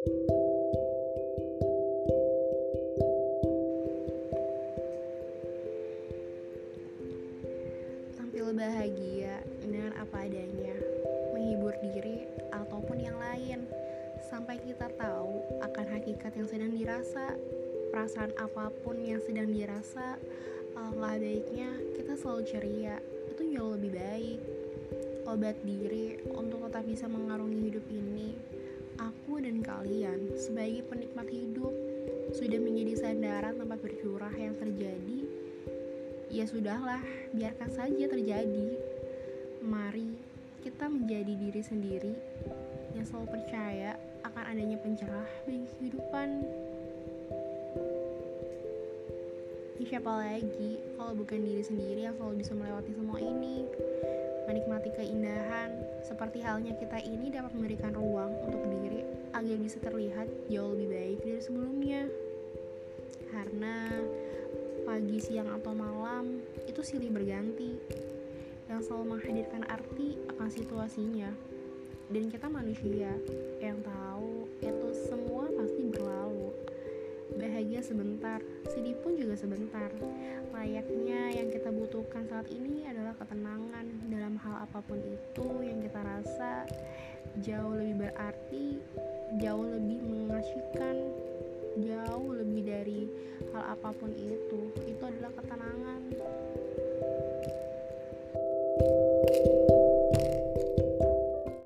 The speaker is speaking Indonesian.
Tampil bahagia dengan apa adanya, menghibur diri ataupun yang lain, sampai kita tahu akan hakikat yang sedang dirasa, perasaan apa pun yang sedang dirasa, alangkah baiknya kita selalu ceria, itu jauh lebih baik. Obat diri untuk tetap bisa mengarungi hidup ini, sebagai penikmat hidup sudah menjadi sandaran tempat bercurah yang terjadi ya sudahlah, biarkan saja terjadi. Mari kita menjadi diri sendiri yang selalu percaya akan adanya pencerah bagi kehidupan. Ya, siapa lagi kalau bukan diri sendiri yang selalu bisa melewati semua ini? Menikmati keindahan, seperti halnya kita ini dapat memberikan ruang untuk diri agar bisa terlihat jauh lebih baik dari sebelumnya. Karena pagi, siang, atau malam itu silih berganti. Yang selalu menghadirkan arti akan situasinya. Dan kita manusia yang tahu itu semua pasti berlalu. Bahagia sebentar sedih pun juga sebentar. Layaknya yang kita butuhkan saat ini adalah ketenangan dalam hal apa pun itu yang kita rasa jauh lebih berarti jauh lebih mengasihkan jauh lebih dari hal apa pun itu. Itu adalah ketenangan. thank you